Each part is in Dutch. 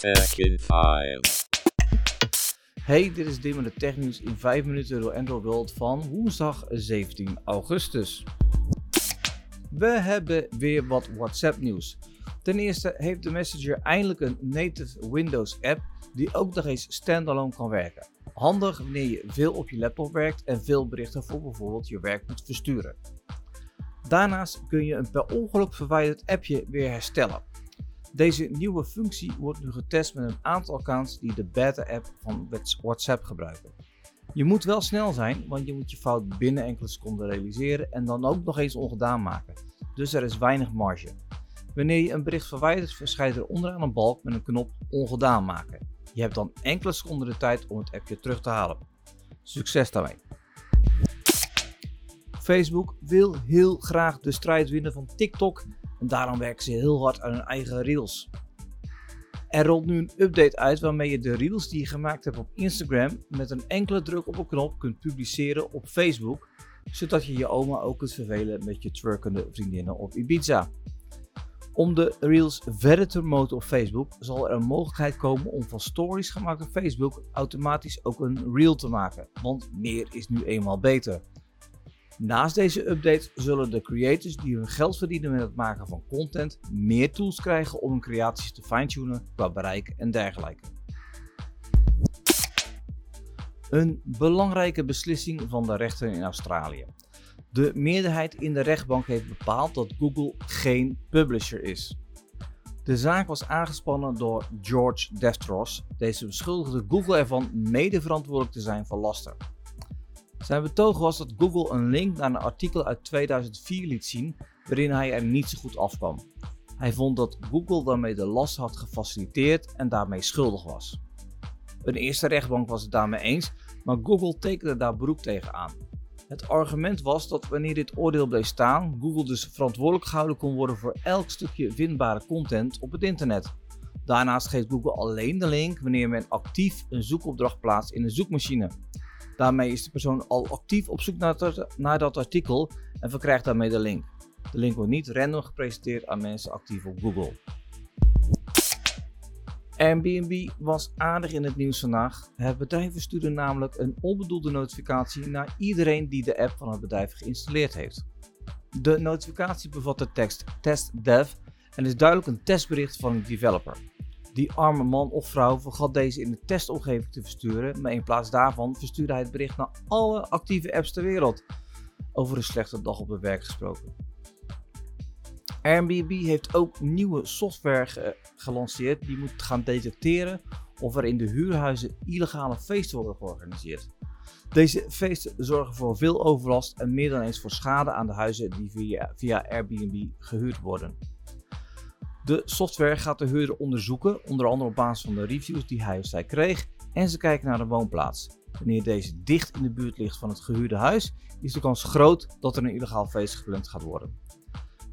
Tech in 5. Hey, dit is Dim met de technieuws in 5 minuten door Android World van woensdag 17 augustus. We hebben weer wat WhatsApp nieuws. Ten eerste heeft de Messenger eindelijk een native Windows app die ook nog eens standalone kan werken. Handig wanneer je veel op je laptop werkt en veel berichten voor bijvoorbeeld je werk moet versturen. Daarnaast kun je een per ongeluk verwijderd appje weer herstellen. Deze nieuwe functie wordt nu getest met een aantal accounts die de beta-app van WhatsApp gebruiken. Je moet wel snel zijn, want je moet je fout binnen enkele seconden realiseren en dan ook nog eens ongedaan maken. Dus er is weinig marge. Wanneer je een bericht verwijdert, verschijnt er onderaan een balk met een knop ongedaan maken. Je hebt dan enkele seconden de tijd om het appje terug te halen. Succes daarmee! Facebook wil heel graag de strijd winnen van TikTok en daarom werken ze heel hard aan hun eigen reels. Er rolt nu een update uit waarmee je de reels die je gemaakt hebt op Instagram met een enkele druk op een knop kunt publiceren op Facebook, zodat je je oma ook kunt vervelen met je twerkende vriendinnen op Ibiza. Om de reels verder te promoten op Facebook zal er een mogelijkheid komen om van stories gemaakt op Facebook automatisch ook een reel te maken, want meer is nu eenmaal beter. Naast deze update zullen de creators die hun geld verdienen met het maken van content meer tools krijgen om hun creaties te fine-tunen qua bereik en dergelijke. Een belangrijke beslissing van de rechter in Australië. De meerderheid in de rechtbank heeft bepaald dat Google geen publisher is. De zaak was aangespannen door George Destros. Deze beschuldigde Google ervan mede verantwoordelijk te zijn voor laster. Zijn betoog was dat Google een link naar een artikel uit 2004 liet zien waarin hij er niet zo goed afkwam. Hij vond dat Google daarmee de last had gefaciliteerd en daarmee schuldig was. Een eerste rechtbank was het daarmee eens, maar Google tekende daar beroep tegen aan. Het argument was dat wanneer dit oordeel bleef staan, Google dus verantwoordelijk gehouden kon worden voor elk stukje vindbare content op het internet. Daarnaast geeft Google alleen de link wanneer men actief een zoekopdracht plaatst in een zoekmachine. Daarmee is de persoon al actief op zoek naar, dat, artikel en verkrijgt daarmee de link. De link wordt niet random gepresenteerd aan mensen actief op Google. Airbnb was aardig in het nieuws vandaag. Het bedrijf verstuurde namelijk een onbedoelde notificatie naar iedereen die de app van het bedrijf geïnstalleerd heeft. De notificatie bevat de tekst Test Dev en is duidelijk een testbericht van een developer. Die arme man of vrouw vergat deze in de testomgeving te versturen, maar in plaats daarvan verstuurde hij het bericht naar alle actieve apps ter wereld. Over een slechte dag op het werk gesproken. Airbnb heeft ook nieuwe software gelanceerd die moet gaan detecteren of er in de huurhuizen illegale feesten worden georganiseerd. Deze feesten zorgen voor veel overlast en meer dan eens voor schade aan de huizen die via, via Airbnb gehuurd worden. De software gaat de huurder onderzoeken, onder andere op basis van de reviews die hij of zij kreeg, en ze kijken naar de woonplaats. Wanneer deze dicht in de buurt ligt van het gehuurde huis, is de kans groot dat er een illegaal feest gepland gaat worden.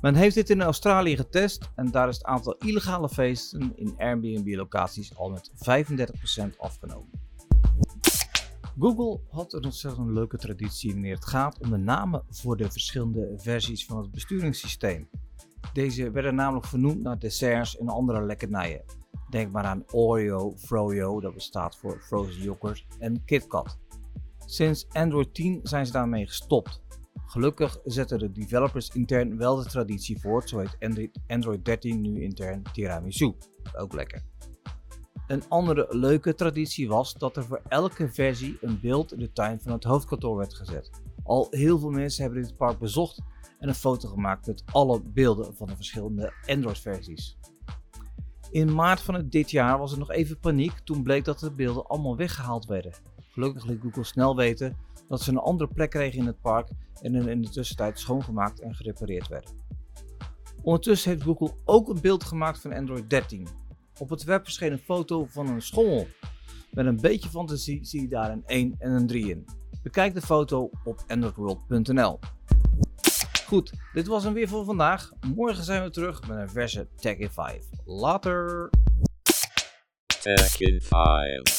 Men heeft dit in Australië getest en daar is het aantal illegale feesten in Airbnb-locaties al met 35% afgenomen. Google had een ontzettend leuke traditie wanneer het gaat om de namen voor de verschillende versies van het besturingssysteem. Deze werden namelijk vernoemd naar desserts en andere lekkernijen. Denk maar aan Oreo, Froyo, dat bestaat voor frozen yoghurt, en KitKat. Sinds Android 10 zijn ze daarmee gestopt. Gelukkig zetten de developers intern wel de traditie voort, zo heet Android 13 nu intern Tiramisu. Ook lekker. Een andere leuke traditie was dat er voor elke versie een beeld in de tuin van het hoofdkantoor werd gezet. Al heel veel mensen hebben dit park bezocht en een foto gemaakt met alle beelden van de verschillende Android-versies. In maart van dit jaar was er nog even paniek toen bleek dat de beelden allemaal weggehaald werden. Gelukkig liet Google snel weten dat ze een andere plek kregen in het park en in de tussentijd schoongemaakt en gerepareerd werden. Ondertussen heeft Google ook een beeld gemaakt van Android 13. Op het web verscheen een foto van een schommel. Met een beetje fantasie zie je daar een 1 en een 3 in. Bekijk de foto op androidworld.nl. Goed, dit was hem weer voor vandaag. Morgen zijn we terug met een verse Tech in 5. Later! Tech in 5.